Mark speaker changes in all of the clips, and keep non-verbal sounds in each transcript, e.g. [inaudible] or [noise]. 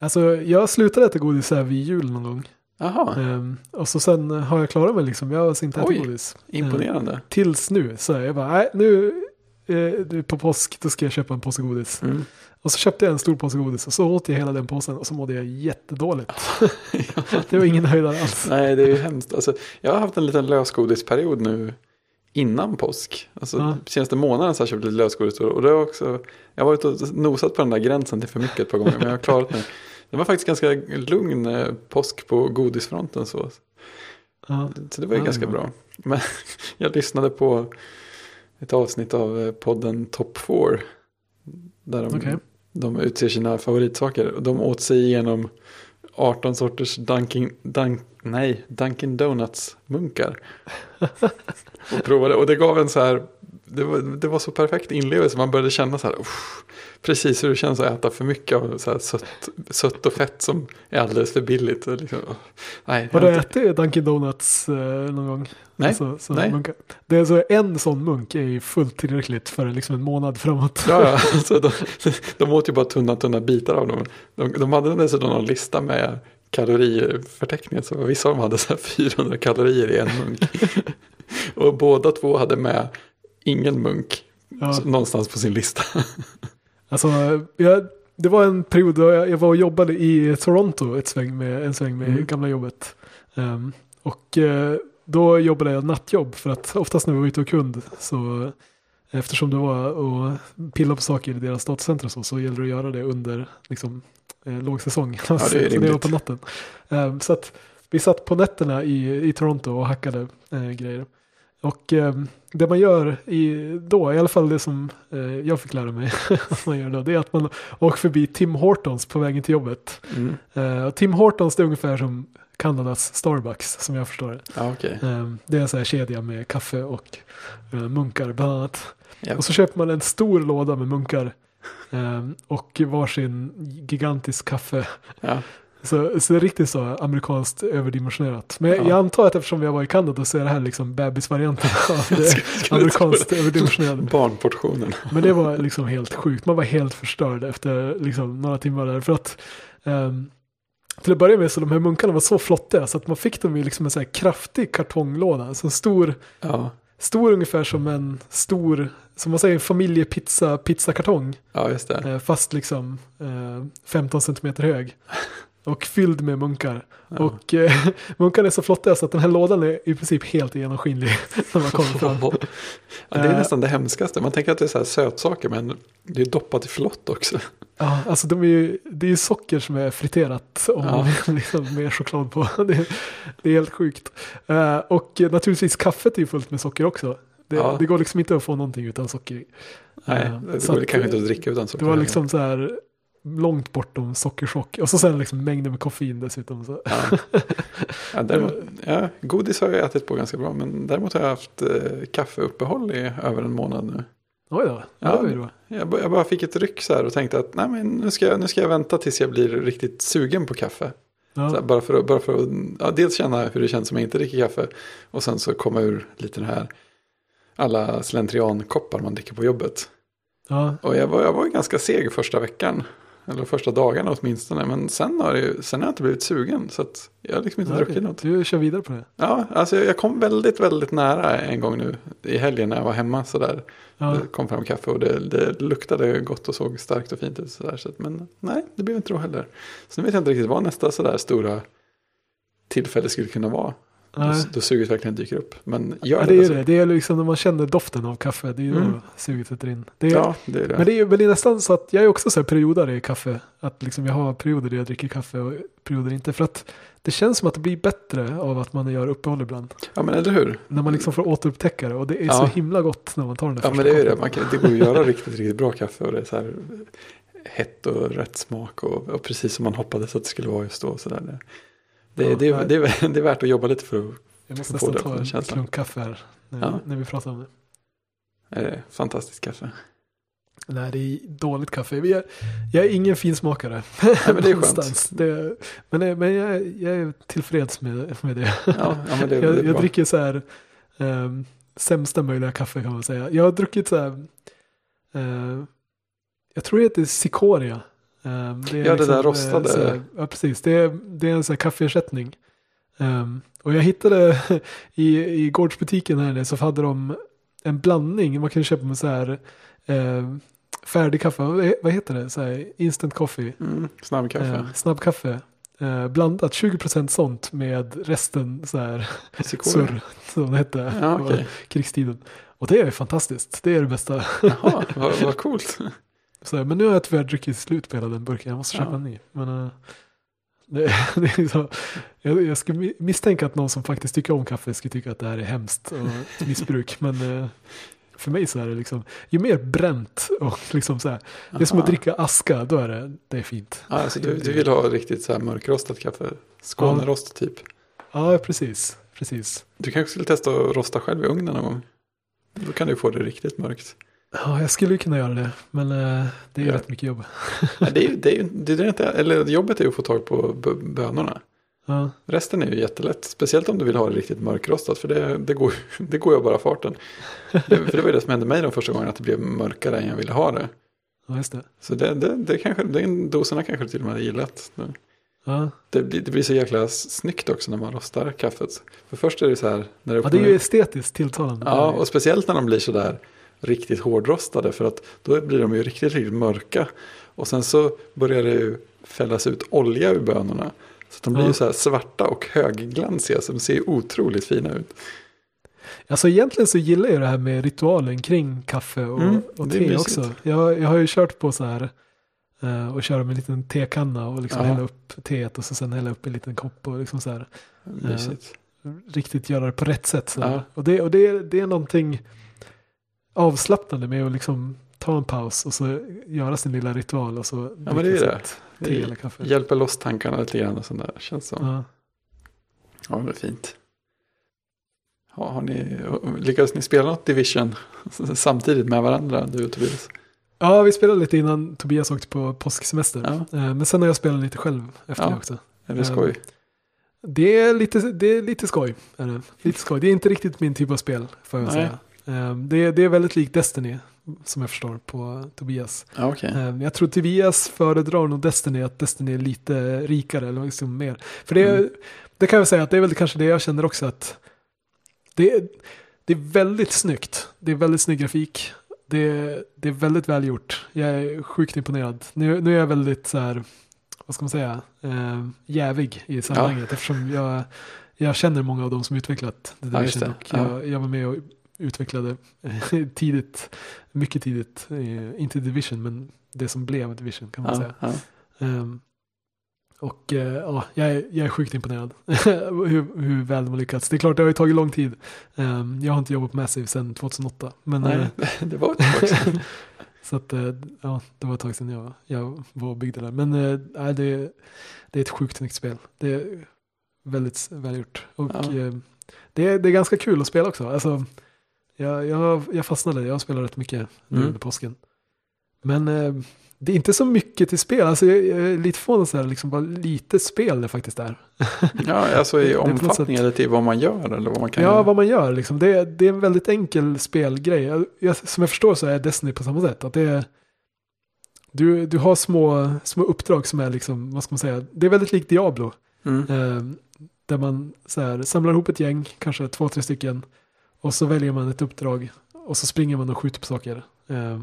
Speaker 1: Alltså jag slutade äta godis här vid jul någon gång.
Speaker 2: Jaha,
Speaker 1: Ehm, och så sen har jag klarat mig liksom. Jag har alltså inte ätit godis.
Speaker 2: imponerande.
Speaker 1: Tills nu så jag bara, nej nu eh, på påsk, då ska jag köpa en påse godis.
Speaker 2: Mm.
Speaker 1: Och så köpte jag en stor påse godis och så åt jag hela den påsen och så mådde jag jättedåligt. [laughs] [laughs] det var ingen höjdare alls.
Speaker 2: Nej, det är ju hemskt. Alltså, jag har haft en liten lösgodisperiod nu innan påsk. Alltså,
Speaker 1: Ja.
Speaker 2: Senaste månaden så har jag köpt lite lösgodis. Och det har också, jag har varit och nosat på den där gränsen till för mycket ett par gånger. Men jag har klarat [laughs] mig. Det var faktiskt ganska lugn eh, påsk på godisfronten. Så,
Speaker 1: Ja.
Speaker 2: så det var ju
Speaker 1: Ja,
Speaker 2: ganska bra. Men [laughs] jag lyssnade på ett avsnitt av eh, podden Top 4. Där de,
Speaker 1: Okej.
Speaker 2: de utser sina favoritsaker. Och de åt sig igenom 18 sorters Dunkin, Dunk, nej, Dunkin Donuts munkar. och provade. Och det gav en så här, det var, det var så perfekt inlevelse. Man började känna så här, "Uff", precis hur det känns att äta för mycket av så här sött, sött och fett som är alldeles för billigt. Liksom, nej,
Speaker 1: Har du
Speaker 2: inte-
Speaker 1: ätit Dunkin Donuts eh, någon gång?
Speaker 2: Nej,
Speaker 1: Alltså, så
Speaker 2: nej.
Speaker 1: munkar. Det är så en sån munk är ju fullt tillräckligt för liksom en månad framåt.
Speaker 2: Ja, ja. [laughs] Alltså, de, de åt ju bara tunna, tunna bitar av dem. De, de hade dessutom någon lista med kaloriförteckningen. Så vissa av dem hade så här [laughs] 400 kalorier i en munk. [laughs] Och båda två hade med ingen munk
Speaker 1: Ja.
Speaker 2: någonstans på sin lista. [laughs]
Speaker 1: Alltså, jag, det var en period då jag, jag var och jobbade i Toronto ett sväng med, en sväng med
Speaker 2: Mm.
Speaker 1: gamla jobbet. Ehm, och eh, då jobbade jag nattjobb för att oftast när vi var ute och kund så eftersom det var att pilla på saker i deras datacenter så, så gäller det att göra det under liksom, eh, lågsäsong.
Speaker 2: det är [laughs]
Speaker 1: så det var på natten. Ehm, så att vi satt på nätterna i, i Toronto och hackade eh, grejer. Och eh, det man gör i, då, i alla fall det som eh, jag fick lära mig [laughs] man gör då, det är att man åker förbi Tim Hortons på vägen till jobbet.
Speaker 2: Mm.
Speaker 1: Eh, och Tim Hortons det är ungefär som Kanadas Starbucks som jag förstår det.
Speaker 2: Ja, okej.
Speaker 1: Eh, det är en sån här kedja med kaffe och eh, munkar bland annat.
Speaker 2: Ja.
Speaker 1: Och så köper man en stor låda med munkar eh, och varsin gigantisk kaffe.
Speaker 2: Ja.
Speaker 1: Så, så det är riktigt så amerikanskt överdimensionerat. Men
Speaker 2: Ja.
Speaker 1: jag antar att eftersom jag var i Kanada så är det här liksom bebisvarianten av [laughs] det amerikanskt överdimensionerade.
Speaker 2: Barnportionen.
Speaker 1: Men det var liksom helt sjukt. Man var helt förstörd efter liksom några timmar där. För att ehm, till att börja med så de här munkarna var så flottiga så att man fick dem i liksom en så här kraftig kartonglåda. Så en stor,
Speaker 2: Ja,
Speaker 1: stor ungefär som en stor, som man säger, en familjepizza, pizzakartong.
Speaker 2: ja just det.
Speaker 1: Eh, fast liksom eh, 15 centimeter hög. Och fylld med munkar.
Speaker 2: Ja.
Speaker 1: Och eh, [laughs] munkarna är så flottiga så att den här lådan är i princip helt genomskinlig. [laughs] när man kommer fram. [laughs]
Speaker 2: Ja, det är
Speaker 1: Eh.
Speaker 2: nästan det hemskaste. Man tänker att det är så här sötsaker men det är doppat i flott också.
Speaker 1: Ja, alltså de är ju, det är ju socker som är friterat och
Speaker 2: Ja.
Speaker 1: liksom med choklad på. Det, är- det är helt sjukt. Eh, och naturligtvis kaffet är ju fullt med socker också. Det,
Speaker 2: Ja.
Speaker 1: det går liksom inte att få någonting utan socker.
Speaker 2: Nej,
Speaker 1: Eh,
Speaker 2: det
Speaker 1: så
Speaker 2: går
Speaker 1: att,
Speaker 2: kanske inte att dricka utan socker.
Speaker 1: Det var liksom så här långt bortom sockerchock. Och så sen liksom mängder med koffein dessutom. Så.
Speaker 2: Ja. Ja, däremot, ja, godis har jag ätit på ganska bra. Men däremot har jag haft eh, kaffeuppehåll i över en månad nu.
Speaker 1: Oj då,
Speaker 2: Ja,
Speaker 1: ja, det var.
Speaker 2: Jag, jag bara fick ett ryck så här och tänkte att nej, men nu, ska jag, nu ska jag vänta tills jag blir riktigt sugen på kaffe. Så här,
Speaker 1: Ja.
Speaker 2: bara för att, bara för att ja, dels känna hur det känns om jag inte dricker kaffe. Och sen så komma ur lite den här alla slentriankoppar man dricker på jobbet.
Speaker 1: Ja.
Speaker 2: Och jag var, jag var ganska seg första veckan. Eller första dagarna åtminstone. Men sen har, det, ju- sen har jag inte blivit sugen. Så jag har liksom inte
Speaker 1: Ja,
Speaker 2: druckit något.
Speaker 1: Du kör vidare på det.
Speaker 2: Ja, alltså jag kom väldigt, väldigt nära en gång nu i helgen när jag var hemma sådär.
Speaker 1: Ja.
Speaker 2: Det kom fram kaffe och det, det luktade gott och såg starkt och fint ut. Sådär, så att, men nej, det blev inte då heller. Så nu vet jag inte riktigt vad nästa sådär stora tillfälle skulle kunna vara. Då,
Speaker 1: Nej.
Speaker 2: då suget verkligen dyker upp. Men gör
Speaker 1: Ja,
Speaker 2: det.
Speaker 1: det är
Speaker 2: alltså.
Speaker 1: det. Det är liksom när man känner doften av kaffe. Det är ju då
Speaker 2: Mm.
Speaker 1: suget sätter in. Det är,
Speaker 2: Ja, det är det.
Speaker 1: Men det är ju väl nästan så att jag är också så här periodare i kaffe. Att liksom jag har perioder där jag dricker kaffe och perioder inte. För att det känns som att det blir bättre av att man gör uppehåll ibland.
Speaker 2: Ja, men eller hur?
Speaker 1: När man liksom får återupptäcka det. Och det är
Speaker 2: Ja.
Speaker 1: så himla gott när man tar den där
Speaker 2: Ja, men det är ju det.
Speaker 1: koppen.
Speaker 2: Man kan, det går att göra riktigt, riktigt bra kaffe. Och det är så här hett och rätt smak. Och, och precis som man hoppades att det skulle vara just då. Så där. Det, det,
Speaker 1: Ja,
Speaker 2: det, det, är, det är värt att jobba lite för att
Speaker 1: Jag måste nästan
Speaker 2: det
Speaker 1: ta en
Speaker 2: känslan.
Speaker 1: klunk kaffe här. När,
Speaker 2: Ja.
Speaker 1: när vi pratar om det.
Speaker 2: Eh, fantastiskt kaffe.
Speaker 1: Nej, det är dåligt kaffe. Jag, jag är ingen finsmakare.
Speaker 2: Nej, men det är skönt.
Speaker 1: Det, men det, men jag, jag är tillfreds med, med det.
Speaker 2: Ja, ja men det, det
Speaker 1: jag, jag
Speaker 2: bra.
Speaker 1: dricker så här um, sämsta möjliga kaffe kan man säga. Jag har druckit så här, eh, jag tror det heter Cicoria. Um, det är
Speaker 2: Ja, det
Speaker 1: liksom,
Speaker 2: där
Speaker 1: eh,
Speaker 2: rostade.
Speaker 1: här- ja, precis. Det är, det är en sån här kaffeersättning. Um, och jag hittade [laughs] i, i gårdsbutiken här så hade de en blandning. Man kan köpa med så här eh, färdig kaffe. Vad heter det? Så här, instant coffee.
Speaker 2: Mm, snabbkaffe.
Speaker 1: Eh, snabbkaffe. Eh, blandat 20% sånt med resten så här [laughs] surr som det hette
Speaker 2: Ja, okej.
Speaker 1: krigstiden. Och det är fantastiskt. Det är det bästa.
Speaker 2: Jaha, vad, [laughs] vad coolt.
Speaker 1: Så här, men nu har jag tyvärr druckit slut på hela den burken. Jag måste köpa
Speaker 2: Ja.
Speaker 1: en ny. Men, eh, [laughs] det, det är så, jag, jag skulle mi- misstänka att någon som faktiskt tycker om kaffe skulle tycka att det här är hemskt och ett [laughs] missbruk. men eh, för mig så är det liksom, ju mer bränt och liksom så här, det är som att dricka aska, då är det, det är fint.
Speaker 2: Alltså, du, du vill ha riktigt så här mörkrostat kaffe? Skånerost typ?
Speaker 1: Ja, precis. precis.
Speaker 2: Du kanske skulle testa att rosta själv i ugnen någon gång? Då kan du få det riktigt mörkt.
Speaker 1: Ja, jag skulle ju kunna göra det, men eh, det är ju
Speaker 2: Ja.
Speaker 1: rätt mycket jobb. [laughs]
Speaker 2: Nej, det är det är det är inte, eller jobbet är ju att få tag på bönorna.
Speaker 1: Ja,
Speaker 2: Resten är ju jättelätt, speciellt om du vill ha det riktigt mörkrostat, för det, det, går, [laughs] det går ju bara farten. Det, för det var ju det som hände mig de första gången, att det blev mörkare än jag ville ha det.
Speaker 1: ja just det.
Speaker 2: Så det, det, det kanske, det, doserna kanske till och med hade gillat.
Speaker 1: Ja.
Speaker 2: Det blir, det blir så jäkla snyggt också när man rostar kaffet. För först är det så här, när det,
Speaker 1: ja, det är ju estetiskt tilltalande.
Speaker 2: Ja, och speciellt när de blir sådär riktigt hårdrostade för att då blir de ju riktigt, riktigt mörka. Och sen så börjar det ju fällas ut olja ur bönorna. Så de blir
Speaker 1: Ja.
Speaker 2: ju så här svarta och högglansiga så de ser ju otroligt fina ut.
Speaker 1: Alltså egentligen så gillar jag det här med ritualen kring kaffe och,
Speaker 2: Mm,
Speaker 1: och te också. Jag, jag har ju kört på så här eh, och köra med en liten tekanna och liksom
Speaker 2: Ja.
Speaker 1: hälla upp teet och så sen hälla upp en liten kopp och liksom så här
Speaker 2: Mysigt.
Speaker 1: riktigt göra det på rätt sätt. Så.
Speaker 2: Ja.
Speaker 1: Och, det, och det, det är någonting avslappnande med att liksom ta en paus och så göra sin lilla ritual och så
Speaker 2: Ja, men det är det.
Speaker 1: te eller kaffe.
Speaker 2: hjälper loss tankarna lite grann och sånt där. Känns som.
Speaker 1: Ja.
Speaker 2: Ja, det är fint. Ja, har ni, lyckades ni spela något Division [laughs] samtidigt med varandra, du och Tobias?
Speaker 1: ja, vi spelade lite innan Tobias åkte på påsksemester.
Speaker 2: Ja.
Speaker 1: Eh, Men sen har jag spelat lite själv efter
Speaker 2: Ja.
Speaker 1: det också.
Speaker 2: Är det skoj?
Speaker 1: Det är lite, det är lite skoj. Är det. Lite skoj. Det är inte riktigt min typ av spel, får jag
Speaker 2: Nej.
Speaker 1: säga. Ehm, Det är, det är väldigt likt Destiny, som jag förstår, på Tobias.
Speaker 2: Ja, okej.
Speaker 1: Ehm, Jag tror Tobias föredrar nog Destiny, att Destiny är lite rikare, eller liksom mer. För det,
Speaker 2: Mm.
Speaker 1: det kan jag säga att det är väl kanske det jag känner också, att det, är- det är väldigt snyggt. Det är väldigt snygg grafik. Det, är- det är väldigt välgjort. Jag är sjukt imponerad. Nu, nu är jag väldigt så här, vad ska man säga, eh, jävig i sammanhanget eftersom jag, jag känner många av dem som utvecklat The
Speaker 2: Ja,
Speaker 1: Division
Speaker 2: det.
Speaker 1: och
Speaker 2: Ja.
Speaker 1: jag, jag var med och utvecklade [laughs] tidigt, mycket tidigt, eh, inte Division men det som blev Division kan man
Speaker 2: Ja,
Speaker 1: säga.
Speaker 2: ja.
Speaker 1: Ehm, och eh, ja, jag är, jag är sjukt imponerad [laughs] hur, hur väl de har lyckats. Det är klart, det har ju tagit lång tid. Ehm, jag har inte jobbat på Massive sedan 2008. Men,
Speaker 2: Nej, [laughs] det var ett tag
Speaker 1: så att, eh, ja, det var ett tag sedan jag, jag var och byggde där. Men nej, det, det är ett sjukt snyggt spel. Det är väldigt välgjort. Och
Speaker 2: Ja.
Speaker 1: det, är, det är ganska kul att spela också. Alltså, jag, jag, jag fastnade, jag spelar rätt mycket nu
Speaker 2: Mm.
Speaker 1: under påsken. Men eh, det är inte så mycket till spel. Alltså, jag, jag är lite förvånad så här, liksom bara lite spel det faktiskt är. [laughs]
Speaker 2: Ja, alltså i omfattning eller till vad man gör eller vad man kan
Speaker 1: Ja,
Speaker 2: göra.
Speaker 1: vad man gör liksom. Det, är- det är en väldigt enkel spelgrej. Jag, jag, som jag förstår så är Destiny på samma sätt. Att det är, du, du har små, små uppdrag som är liksom, vad ska man säga, det är väldigt likt Diablo.
Speaker 2: Mm.
Speaker 1: Eh, där man så här, samlar ihop ett gäng, kanske två, tre stycken. Och så väljer man ett uppdrag. Och så springer man och skjuter på saker. Eh,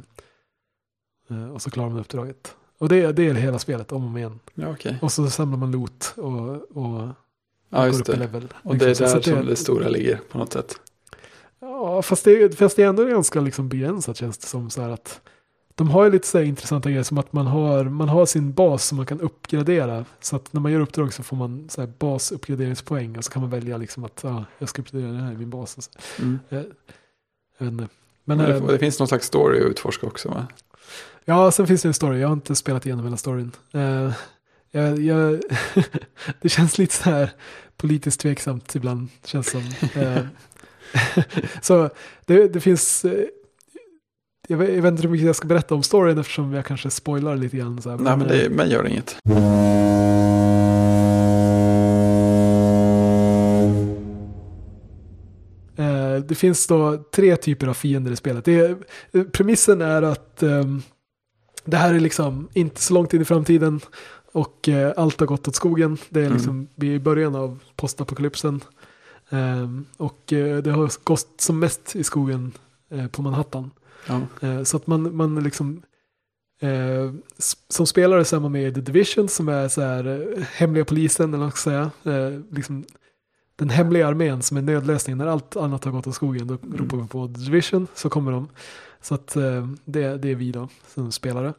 Speaker 1: eh, och så klarar man uppdraget. Och det, det är hela spelet om och om igen.
Speaker 2: Ja, okej.
Speaker 1: Och så samlar man loot och, och
Speaker 2: Ja,
Speaker 1: går upp i
Speaker 2: det.
Speaker 1: level.
Speaker 2: Och det är
Speaker 1: liksom. Så
Speaker 2: där
Speaker 1: att
Speaker 2: som det stora ligger på något sätt.
Speaker 1: Ja, fast det, fast det är ändå ganska liksom begränsat känns det som. Så att de har ju lite så här intressanta grejer som att man har, man har sin bas som man kan uppgradera. Så att när man gör uppdrag så får man så här basuppgraderingspoäng och så kan man välja liksom att ja, jag ska uppgradera den här i min bas. Och så.
Speaker 2: Mm.
Speaker 1: Jag, jag vet inte. Men
Speaker 2: Men det,
Speaker 1: eh,
Speaker 2: det finns någon slags story att utforska också va?
Speaker 1: ja, sen finns det en story. Jag har inte spelat igenom hela storyn. Eh, jag, jag, [laughs] det känns lite så här politiskt tveksamt ibland. Känns som. Eh, [laughs] så det, det finns. Eh, Jag vet, jag vet inte hur mycket jag ska berätta om storyn eftersom jag kanske spoilar lite grann. Så här.
Speaker 2: Nej men
Speaker 1: eh,
Speaker 2: det men gör inget.
Speaker 1: Eh, det finns då tre typer av fiender i spelet. Det är, eh, premissen är att ehm, det här är liksom inte så långt in i framtiden och eh, allt har gått åt skogen. Det är
Speaker 2: Mm.
Speaker 1: liksom, vi är i början av postapokalypsen. Ehm, och eh, det har gått som mest i skogen eh, på Manhattan.
Speaker 2: Ja.
Speaker 1: Eh, så att man, man liksom eh, som spelare så är man med i The Division som är så här eh, hemliga polisen eller vad man säga. Eh, liksom, den hemliga armén som är nödlösningen när allt annat har gått åt skogen. Då
Speaker 2: Mm.
Speaker 1: ropar vi på The Division så kommer de. Så att eh, det, det är vi då som spelare.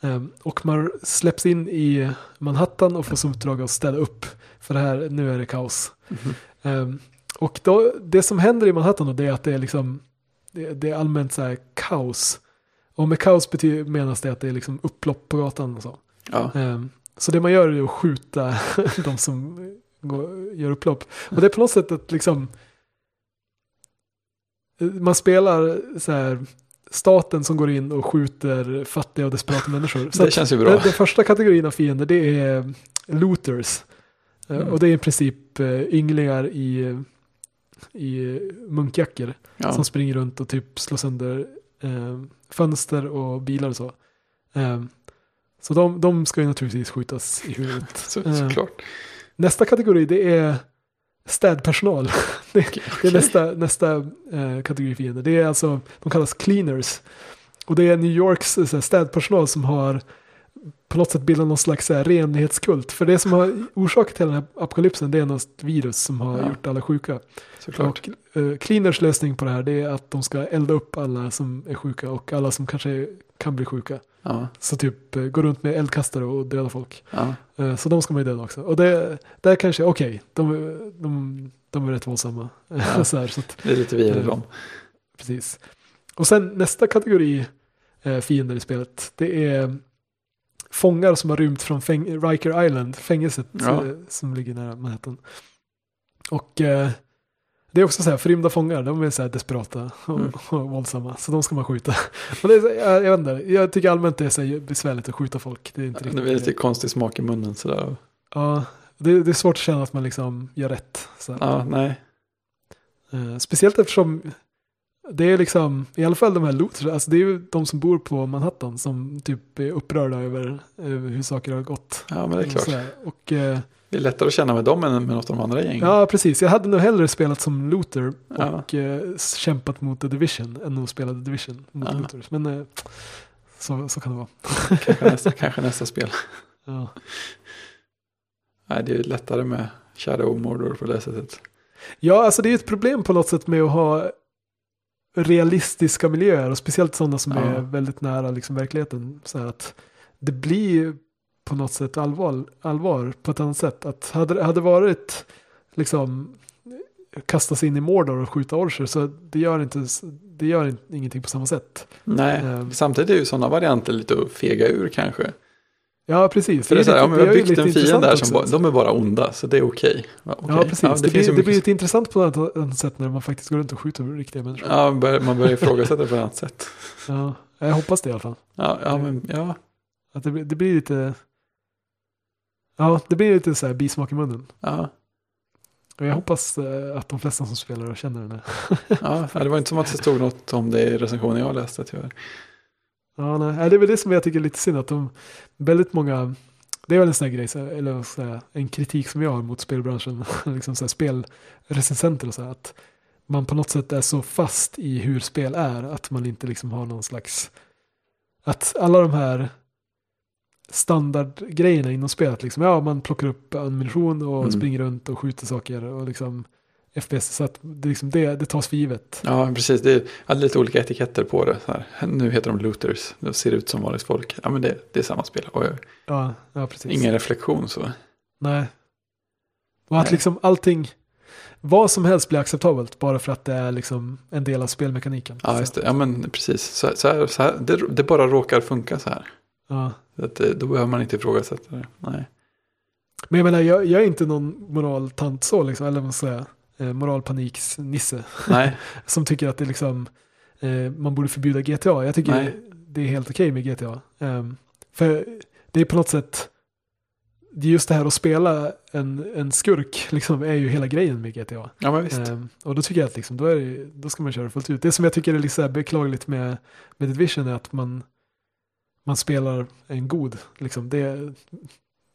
Speaker 1: Eh, och man släpps in i Manhattan och får som uppdrag att städa upp. För det här, nu är det kaos. Um, och då, det som händer i Manhattan då, det är att det är liksom det, det är allmänt så här kaos. Och med kaos betyder, menas det att det är liksom upplopp på gatan och så.
Speaker 2: Ja.
Speaker 1: Um, så det man gör är att skjuta [laughs] de som går, gör upplopp. Och det är på något sätt att liksom man spelar så här staten som går in och skjuter fattiga och desperata människor. Så
Speaker 2: Det känns ju bra.
Speaker 1: den, den första kategorin av fiender det är looters. Eh,
Speaker 2: Mm.
Speaker 1: Och det är i princip eh, ynglingar i, i munkjackor
Speaker 2: Ja.
Speaker 1: som springer runt och typ slår sönder eh, fönster och bilar och så. Eh, så de, de ska ju naturligtvis skjutas i huvudet. [laughs]
Speaker 2: Så,
Speaker 1: Eh,
Speaker 2: såklart.
Speaker 1: nästa kategori det är städpersonal. [laughs] det, det är nästa, nästa eh, kategori fiender. Det är alltså, de kallas cleaners. Och det är New Yorks eh, städpersonal som har på något sätt bildat någon slags här, renlighetskult. För det som har orsakat till den här apokalypsen det är något virus som har
Speaker 2: Ja.
Speaker 1: gjort alla sjuka.
Speaker 2: Såklart.
Speaker 1: Och eh, cleaners lösning på det här det är att de ska elda upp alla som är sjuka och alla som kanske kan bli sjuka.
Speaker 2: Ja.
Speaker 1: Så typ eh, gå runt med eldkastare och döda folk.
Speaker 2: Ja.
Speaker 1: Eh, Så de ska man ju döda också. Och det, där kanske, okej, de, de, de är rätt våldsamma. [laughs] Så här, så att,
Speaker 2: Det är lite vi eller
Speaker 1: Eh,
Speaker 2: dem.
Speaker 1: precis. Och sen nästa kategori eh, fiender i spelet, det är fångar som har rymt från fäng- Riker Island, fängelset
Speaker 2: Ja.
Speaker 1: eh, som ligger nära Manhattan. Och eh, det är också så här, förrymda fångar, de är så här desperata och,
Speaker 2: Mm. [laughs]
Speaker 1: och våldsamma. Så de ska man skjuta. [laughs] Och det är, jag, jag vet inte, jag tycker allmänt det är så här besvärligt att skjuta folk. Det är inte
Speaker 2: Det
Speaker 1: riktigt
Speaker 2: blir lite konstig smak i munnen sådär.
Speaker 1: Ja, det, det är svårt att känna att man liksom gör rätt. Så.
Speaker 2: Ja, nej.
Speaker 1: Eh, speciellt eftersom det är liksom, i alla fall de här looters, alltså det är ju de som bor på Manhattan som typ är upprörda över, hur saker har gått.
Speaker 2: Ja, men det är klart.
Speaker 1: Så här. Och, eh,
Speaker 2: Det är lättare att känna med dem än med något av de andra gängen.
Speaker 1: ja, precis. Jag hade nog hellre spelat som looter
Speaker 2: Ja.
Speaker 1: och eh, kämpat mot The Division än att spela The Division mot
Speaker 2: Ja.
Speaker 1: looters. Men eh, så, så kan det vara.
Speaker 2: Kanske, nästa, kanske nästa spel. [laughs]
Speaker 1: Ja.
Speaker 2: Nej, det är lättare med Shadow Mordor på det sättet.
Speaker 1: Ja, alltså det är ett problem på något sätt med att ha realistiska miljöer och speciellt sådana som
Speaker 2: Ja.
Speaker 1: är väldigt nära liksom verkligheten. Så att det blir på något sätt allvar, allvar på ett annat sätt. Att hade hade varit liksom sig in i Mordor och skjuta orcher så det gör, inte, det gör in- ingenting på samma sätt.
Speaker 2: Nej,
Speaker 1: Ehm.
Speaker 2: samtidigt är ju sådana varianter lite att fega ur kanske.
Speaker 1: Ja, precis.
Speaker 2: För det är så här,
Speaker 1: lite-
Speaker 2: ja, men vi har
Speaker 1: är
Speaker 2: byggt en fiende där som bara, de är bara onda, så det är okej. Ja, okej.
Speaker 1: Ja, precis.
Speaker 2: det,
Speaker 1: det,
Speaker 2: ju
Speaker 1: blir, det
Speaker 2: mycket-
Speaker 1: blir lite intressant på ett annat sätt när man faktiskt går runt och skjuter riktiga människor.
Speaker 2: Ja, man börjar, man börjar ifrågasätta det på ett annat sätt.
Speaker 1: Ja, jag hoppas det i alla fall.
Speaker 2: Ja, ja, men, ja,
Speaker 1: Att det, blir- det blir lite... Ja, det blir lite så här bismak i munnen.
Speaker 2: ja,
Speaker 1: Och jag hoppas eh, att de flesta som spelar känner den. här.
Speaker 2: ja. Det var inte som att det stod något om det i recensionen jag läste tyvärr.
Speaker 1: Ja, nej. nej, Det är väl det som jag tycker är lite synd. Att de väldigt många... Det är väl en sån här grej, eller en kritik som jag har mot spelbranschen. [laughs] liksom så här, spelrecensenter och så här. Att man på något sätt är så fast i hur spel är. Att man inte liksom har någon slags... Att alla de här standardgrejerna inom spelet. Liksom, ja, man plockar upp ammunition och
Speaker 2: Mm.
Speaker 1: springer runt och skjuter saker. Och liksom FPS. Så att det, liksom, det, det tas för givet.
Speaker 2: Ja, precis. Det är lite olika etiketter på det. Nu heter de looters. De ser ut som vanligt folk. Ja, men det, det är samma spel. Oj.
Speaker 1: Ja, ja precis.
Speaker 2: Ingen reflektion så.
Speaker 1: Nej. Och att
Speaker 2: Nej.
Speaker 1: liksom allting, vad som helst blir acceptabelt bara för att det är liksom en del av spelmekaniken.
Speaker 2: Ja, just det. Ja, men precis. Så, så här, så här, det, det bara råkar funka så här.
Speaker 1: Ja.
Speaker 2: Så Att, det- då behöver man inte ifrågasätta det. Nej.
Speaker 1: Men jag menar, jag, jag är inte någon moraltant så, liksom, eller vad man ska säga, eh, moralpaniksnisse
Speaker 2: Nej, [laughs]
Speaker 1: som tycker att det liksom, eh, man borde förbjuda GTA. Jag tycker
Speaker 2: Nej.
Speaker 1: det är helt okej med GTA. Ehm, för det är på något sätt, det är just det här att spela en, en skurk, liksom, är ju hela grejen med GTA.
Speaker 2: ja men visst.
Speaker 1: Ehm, och då tycker jag att liksom, då, är det, då ska man köra fullt ut. Det som jag tycker är lite beklagligt med, med Division är att man, man spelar en god. Liksom, det,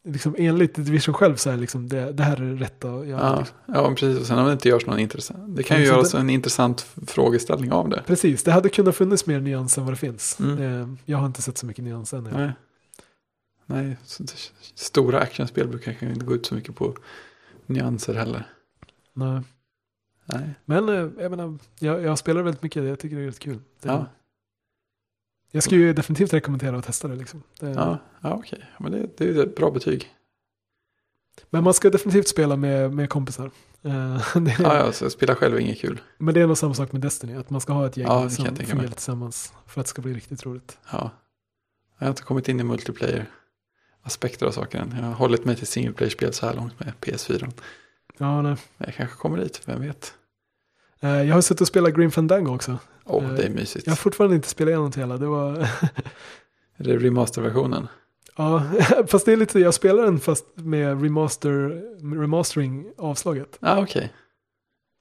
Speaker 1: liksom, enligt Division själv så är liksom, det, det här är det rätta att göra.
Speaker 2: Ja,
Speaker 1: Liksom.
Speaker 2: ja, precis. Och sen om det inte görs någon intressant. Det kan ju
Speaker 1: Ja, så
Speaker 2: göras
Speaker 1: det-
Speaker 2: en intressant frågeställning av det.
Speaker 1: Precis, det hade kunnat funnits mer nyans än vad det finns.
Speaker 2: Mm.
Speaker 1: Eh, Jag har inte sett så mycket nyans än.
Speaker 2: Nej. Nej, stora actionspel brukar kanske inte gå ut så mycket på nyanser heller.
Speaker 1: Nej.
Speaker 2: Nej.
Speaker 1: Men eh, jag menar, jag, jag spelar väldigt mycket, jag tycker det är rätt kul. Det,
Speaker 2: Ja,
Speaker 1: Jag skulle ju definitivt rekommendera att testa det. Liksom. det
Speaker 2: ja, ja okej. Ja, Men det, det är ett bra betyg.
Speaker 1: Men man ska definitivt spela med, med kompisar. Eh, [laughs] det,
Speaker 2: Ja, ja, så spela själv är inget kul.
Speaker 1: Men det är nog samma sak med Destiny, att man ska ha ett gäng
Speaker 2: Ja,
Speaker 1: som fungerar tillsammans för att det ska bli riktigt roligt.
Speaker 2: Ja. Jag har inte kommit in i multiplayer-aspekter av saker än. Jag har hållit mig till single player-spel så här långt med PS4.
Speaker 1: Ja, nej.
Speaker 2: Men jag kanske kommer dit, vem vet.
Speaker 1: Eh, Jag har suttit och spelat Grim Fandango också.
Speaker 2: Åh,
Speaker 1: Eh,
Speaker 2: det är mysigt.
Speaker 1: Jag har fortfarande inte spelat igenom till hela. Det var, [laughs]
Speaker 2: Är det remasterversionen?
Speaker 1: ja, [laughs] fast det är lite, jag spelar den fast med remaster, remastering avslaget.
Speaker 2: Ja, okej.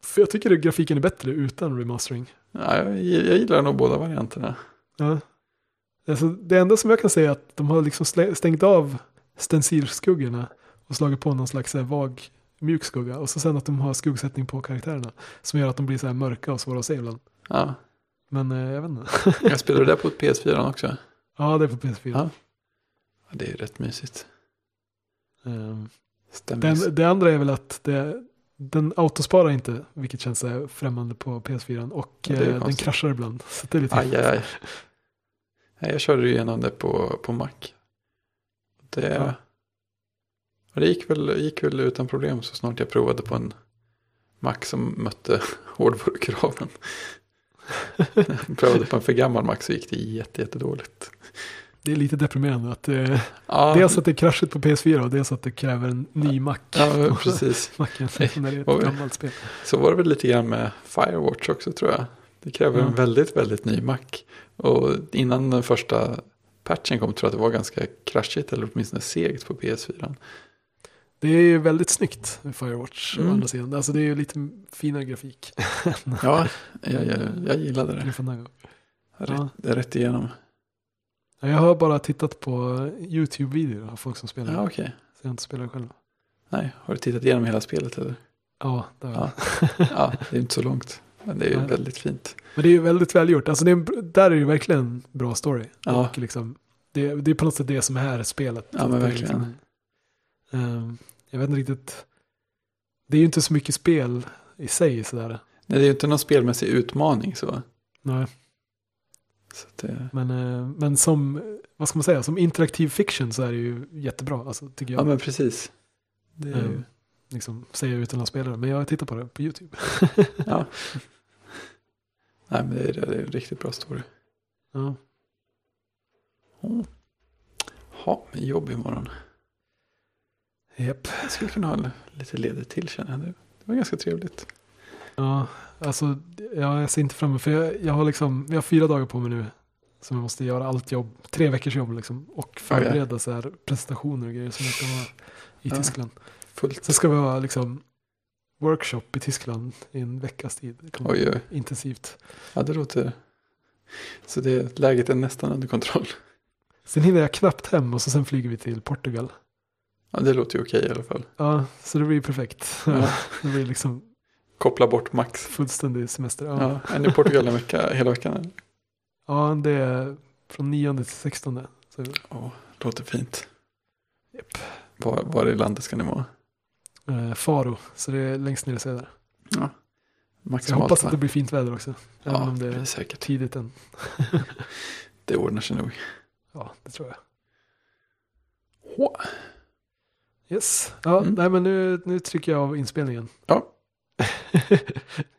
Speaker 1: För jag tycker att grafiken är bättre utan remastering.
Speaker 2: Ja, jag, jag gillar nog båda varianterna.
Speaker 1: Ja. Alltså, det enda som jag kan säga är att de har liksom stängt av stencilskuggorna och slagit på någon slags här vag mjuk skugga. Och så sen att de har skuggsättning på karaktärerna. Som gör att de blir så här mörka och svåra att se ibland.
Speaker 2: Ja.
Speaker 1: Men eh, jag vet inte. [laughs]
Speaker 2: Jag spelar det på PS4 också.
Speaker 1: ja, det är på PS4.
Speaker 2: Ja. Ja, det är rätt mysigt. Stämmer.
Speaker 1: den, det andra är väl att det, den autosparar inte, vilket känns så här främmande på PS4. Och eh, den kraschar ibland. Så det är lite
Speaker 2: Aj, aj, aj. Jag körde ju igenom det på, på Mac. Det,
Speaker 1: Ja.
Speaker 2: Det gick, väl, gick väl utan problem så snart jag provade på en Mac som mötte [laughs] hårdvarukraven. [laughs] Jag prövade på en för gammal Mac så gick det jätte, jättedåligt.
Speaker 1: Det är lite deprimerande att eh,
Speaker 2: Ja,
Speaker 1: dels att det är kraschigt på PS4 och dels att det kräver en ny Mac.
Speaker 2: ja, precis. [laughs]
Speaker 1: Macken när det är ett gammalt spel.
Speaker 2: Så var det väl lite grann med Firewatch också tror jag. Det kräver en
Speaker 1: Ja.
Speaker 2: väldigt, väldigt ny Mac. Och innan den första patchen kom tror jag att det var ganska kraschigt eller åtminstone segt på PS4.
Speaker 1: Det är ju väldigt snyggt med Firewatch å
Speaker 2: Mm.
Speaker 1: andra sidan. Alltså det är ju lite finare grafik. [laughs]
Speaker 2: Ja, jag, jag, jag gillade det. Rätt,
Speaker 1: Ja.
Speaker 2: det är rätt igenom.
Speaker 1: Ja, Jag har bara tittat på YouTube-videor av folk som spelar.
Speaker 2: Ja, okej.
Speaker 1: Så jag har inte spelat själv.
Speaker 2: Nej, har du tittat igenom hela spelet eller?
Speaker 1: Ja, det har jag.
Speaker 2: Ja. Ja, det är inte så långt. Men det är ju
Speaker 1: Nej.
Speaker 2: väldigt fint.
Speaker 1: Men det är ju väldigt välgjort. Alltså det är där är ju verkligen en bra story.
Speaker 2: Ja.
Speaker 1: Och liksom, det, det är på något sätt det som är spelet.
Speaker 2: Ja, men verkligen.
Speaker 1: Ehm, jag vet inte riktigt. Det är ju inte så mycket spel i sig sådär.
Speaker 2: Nej, det är ju inte någon spelmässig utmaning så.
Speaker 1: Nej,
Speaker 2: så det,
Speaker 1: men, eh, men som, vad ska man säga, som interaktiv fiction så är det ju jättebra. Alltså, tycker jag.
Speaker 2: ja, men precis. Det är ju,
Speaker 1: Ehm, liksom, säger jag utan att spela det. Men jag tittar på det på YouTube. [laughs]
Speaker 2: ja. [laughs] Nej, men det är, det är en riktigt bra story.
Speaker 1: Ja.
Speaker 2: Ha, men jobb imorgon.
Speaker 1: Japp.
Speaker 2: Jag skulle kunna ha lite ledigt till känner jag. Det det var ganska trevligt.
Speaker 1: Ja, alltså ja, jag ser inte fram emot för jag, jag har liksom, jag har fyra dagar på mig nu. Som jag måste göra allt jobb, tre veckors jobb liksom. Och förbereda så här presentationer och grejer som jag ska ha i
Speaker 2: Ja.
Speaker 1: Tyskland.
Speaker 2: Fullt.
Speaker 1: Sen ska vi ha liksom workshop i Tyskland i en veckas tid.
Speaker 2: Oj, oj.
Speaker 1: intensivt.
Speaker 2: Ja, det låter... Så det, läget är nästan under kontroll.
Speaker 1: Sen hinner jag knappt hem och så sen flyger vi till Portugal.
Speaker 2: Ja, det låter ju okej i alla fall.
Speaker 1: Ja, så det blir perfekt.
Speaker 2: Ja. [laughs]
Speaker 1: det blir liksom
Speaker 2: Koppla bort max.
Speaker 1: fullständig semester. Ja,
Speaker 2: Ja, är ni i Portugal en vecka, hela veckan? eller?
Speaker 1: ja det är från 9 till 16. Så,
Speaker 2: Åh, låter fint.
Speaker 1: Japp.
Speaker 2: Var, var i landet ska ni vara?
Speaker 1: eh, Faro, så det är längst ner i söder. Så jag
Speaker 2: Maximalt
Speaker 1: hoppas
Speaker 2: va?
Speaker 1: att det blir fint väder också. Även
Speaker 2: Ja,
Speaker 1: om det
Speaker 2: är säkert.
Speaker 1: tidigt än. [laughs]
Speaker 2: Det ordnar sig nog.
Speaker 1: Ja, det tror jag.
Speaker 2: Hå.
Speaker 1: Yes. Ja,
Speaker 2: Mm.
Speaker 1: nej men nu, nu trycker jag av inspelningen.
Speaker 2: Ja. [laughs]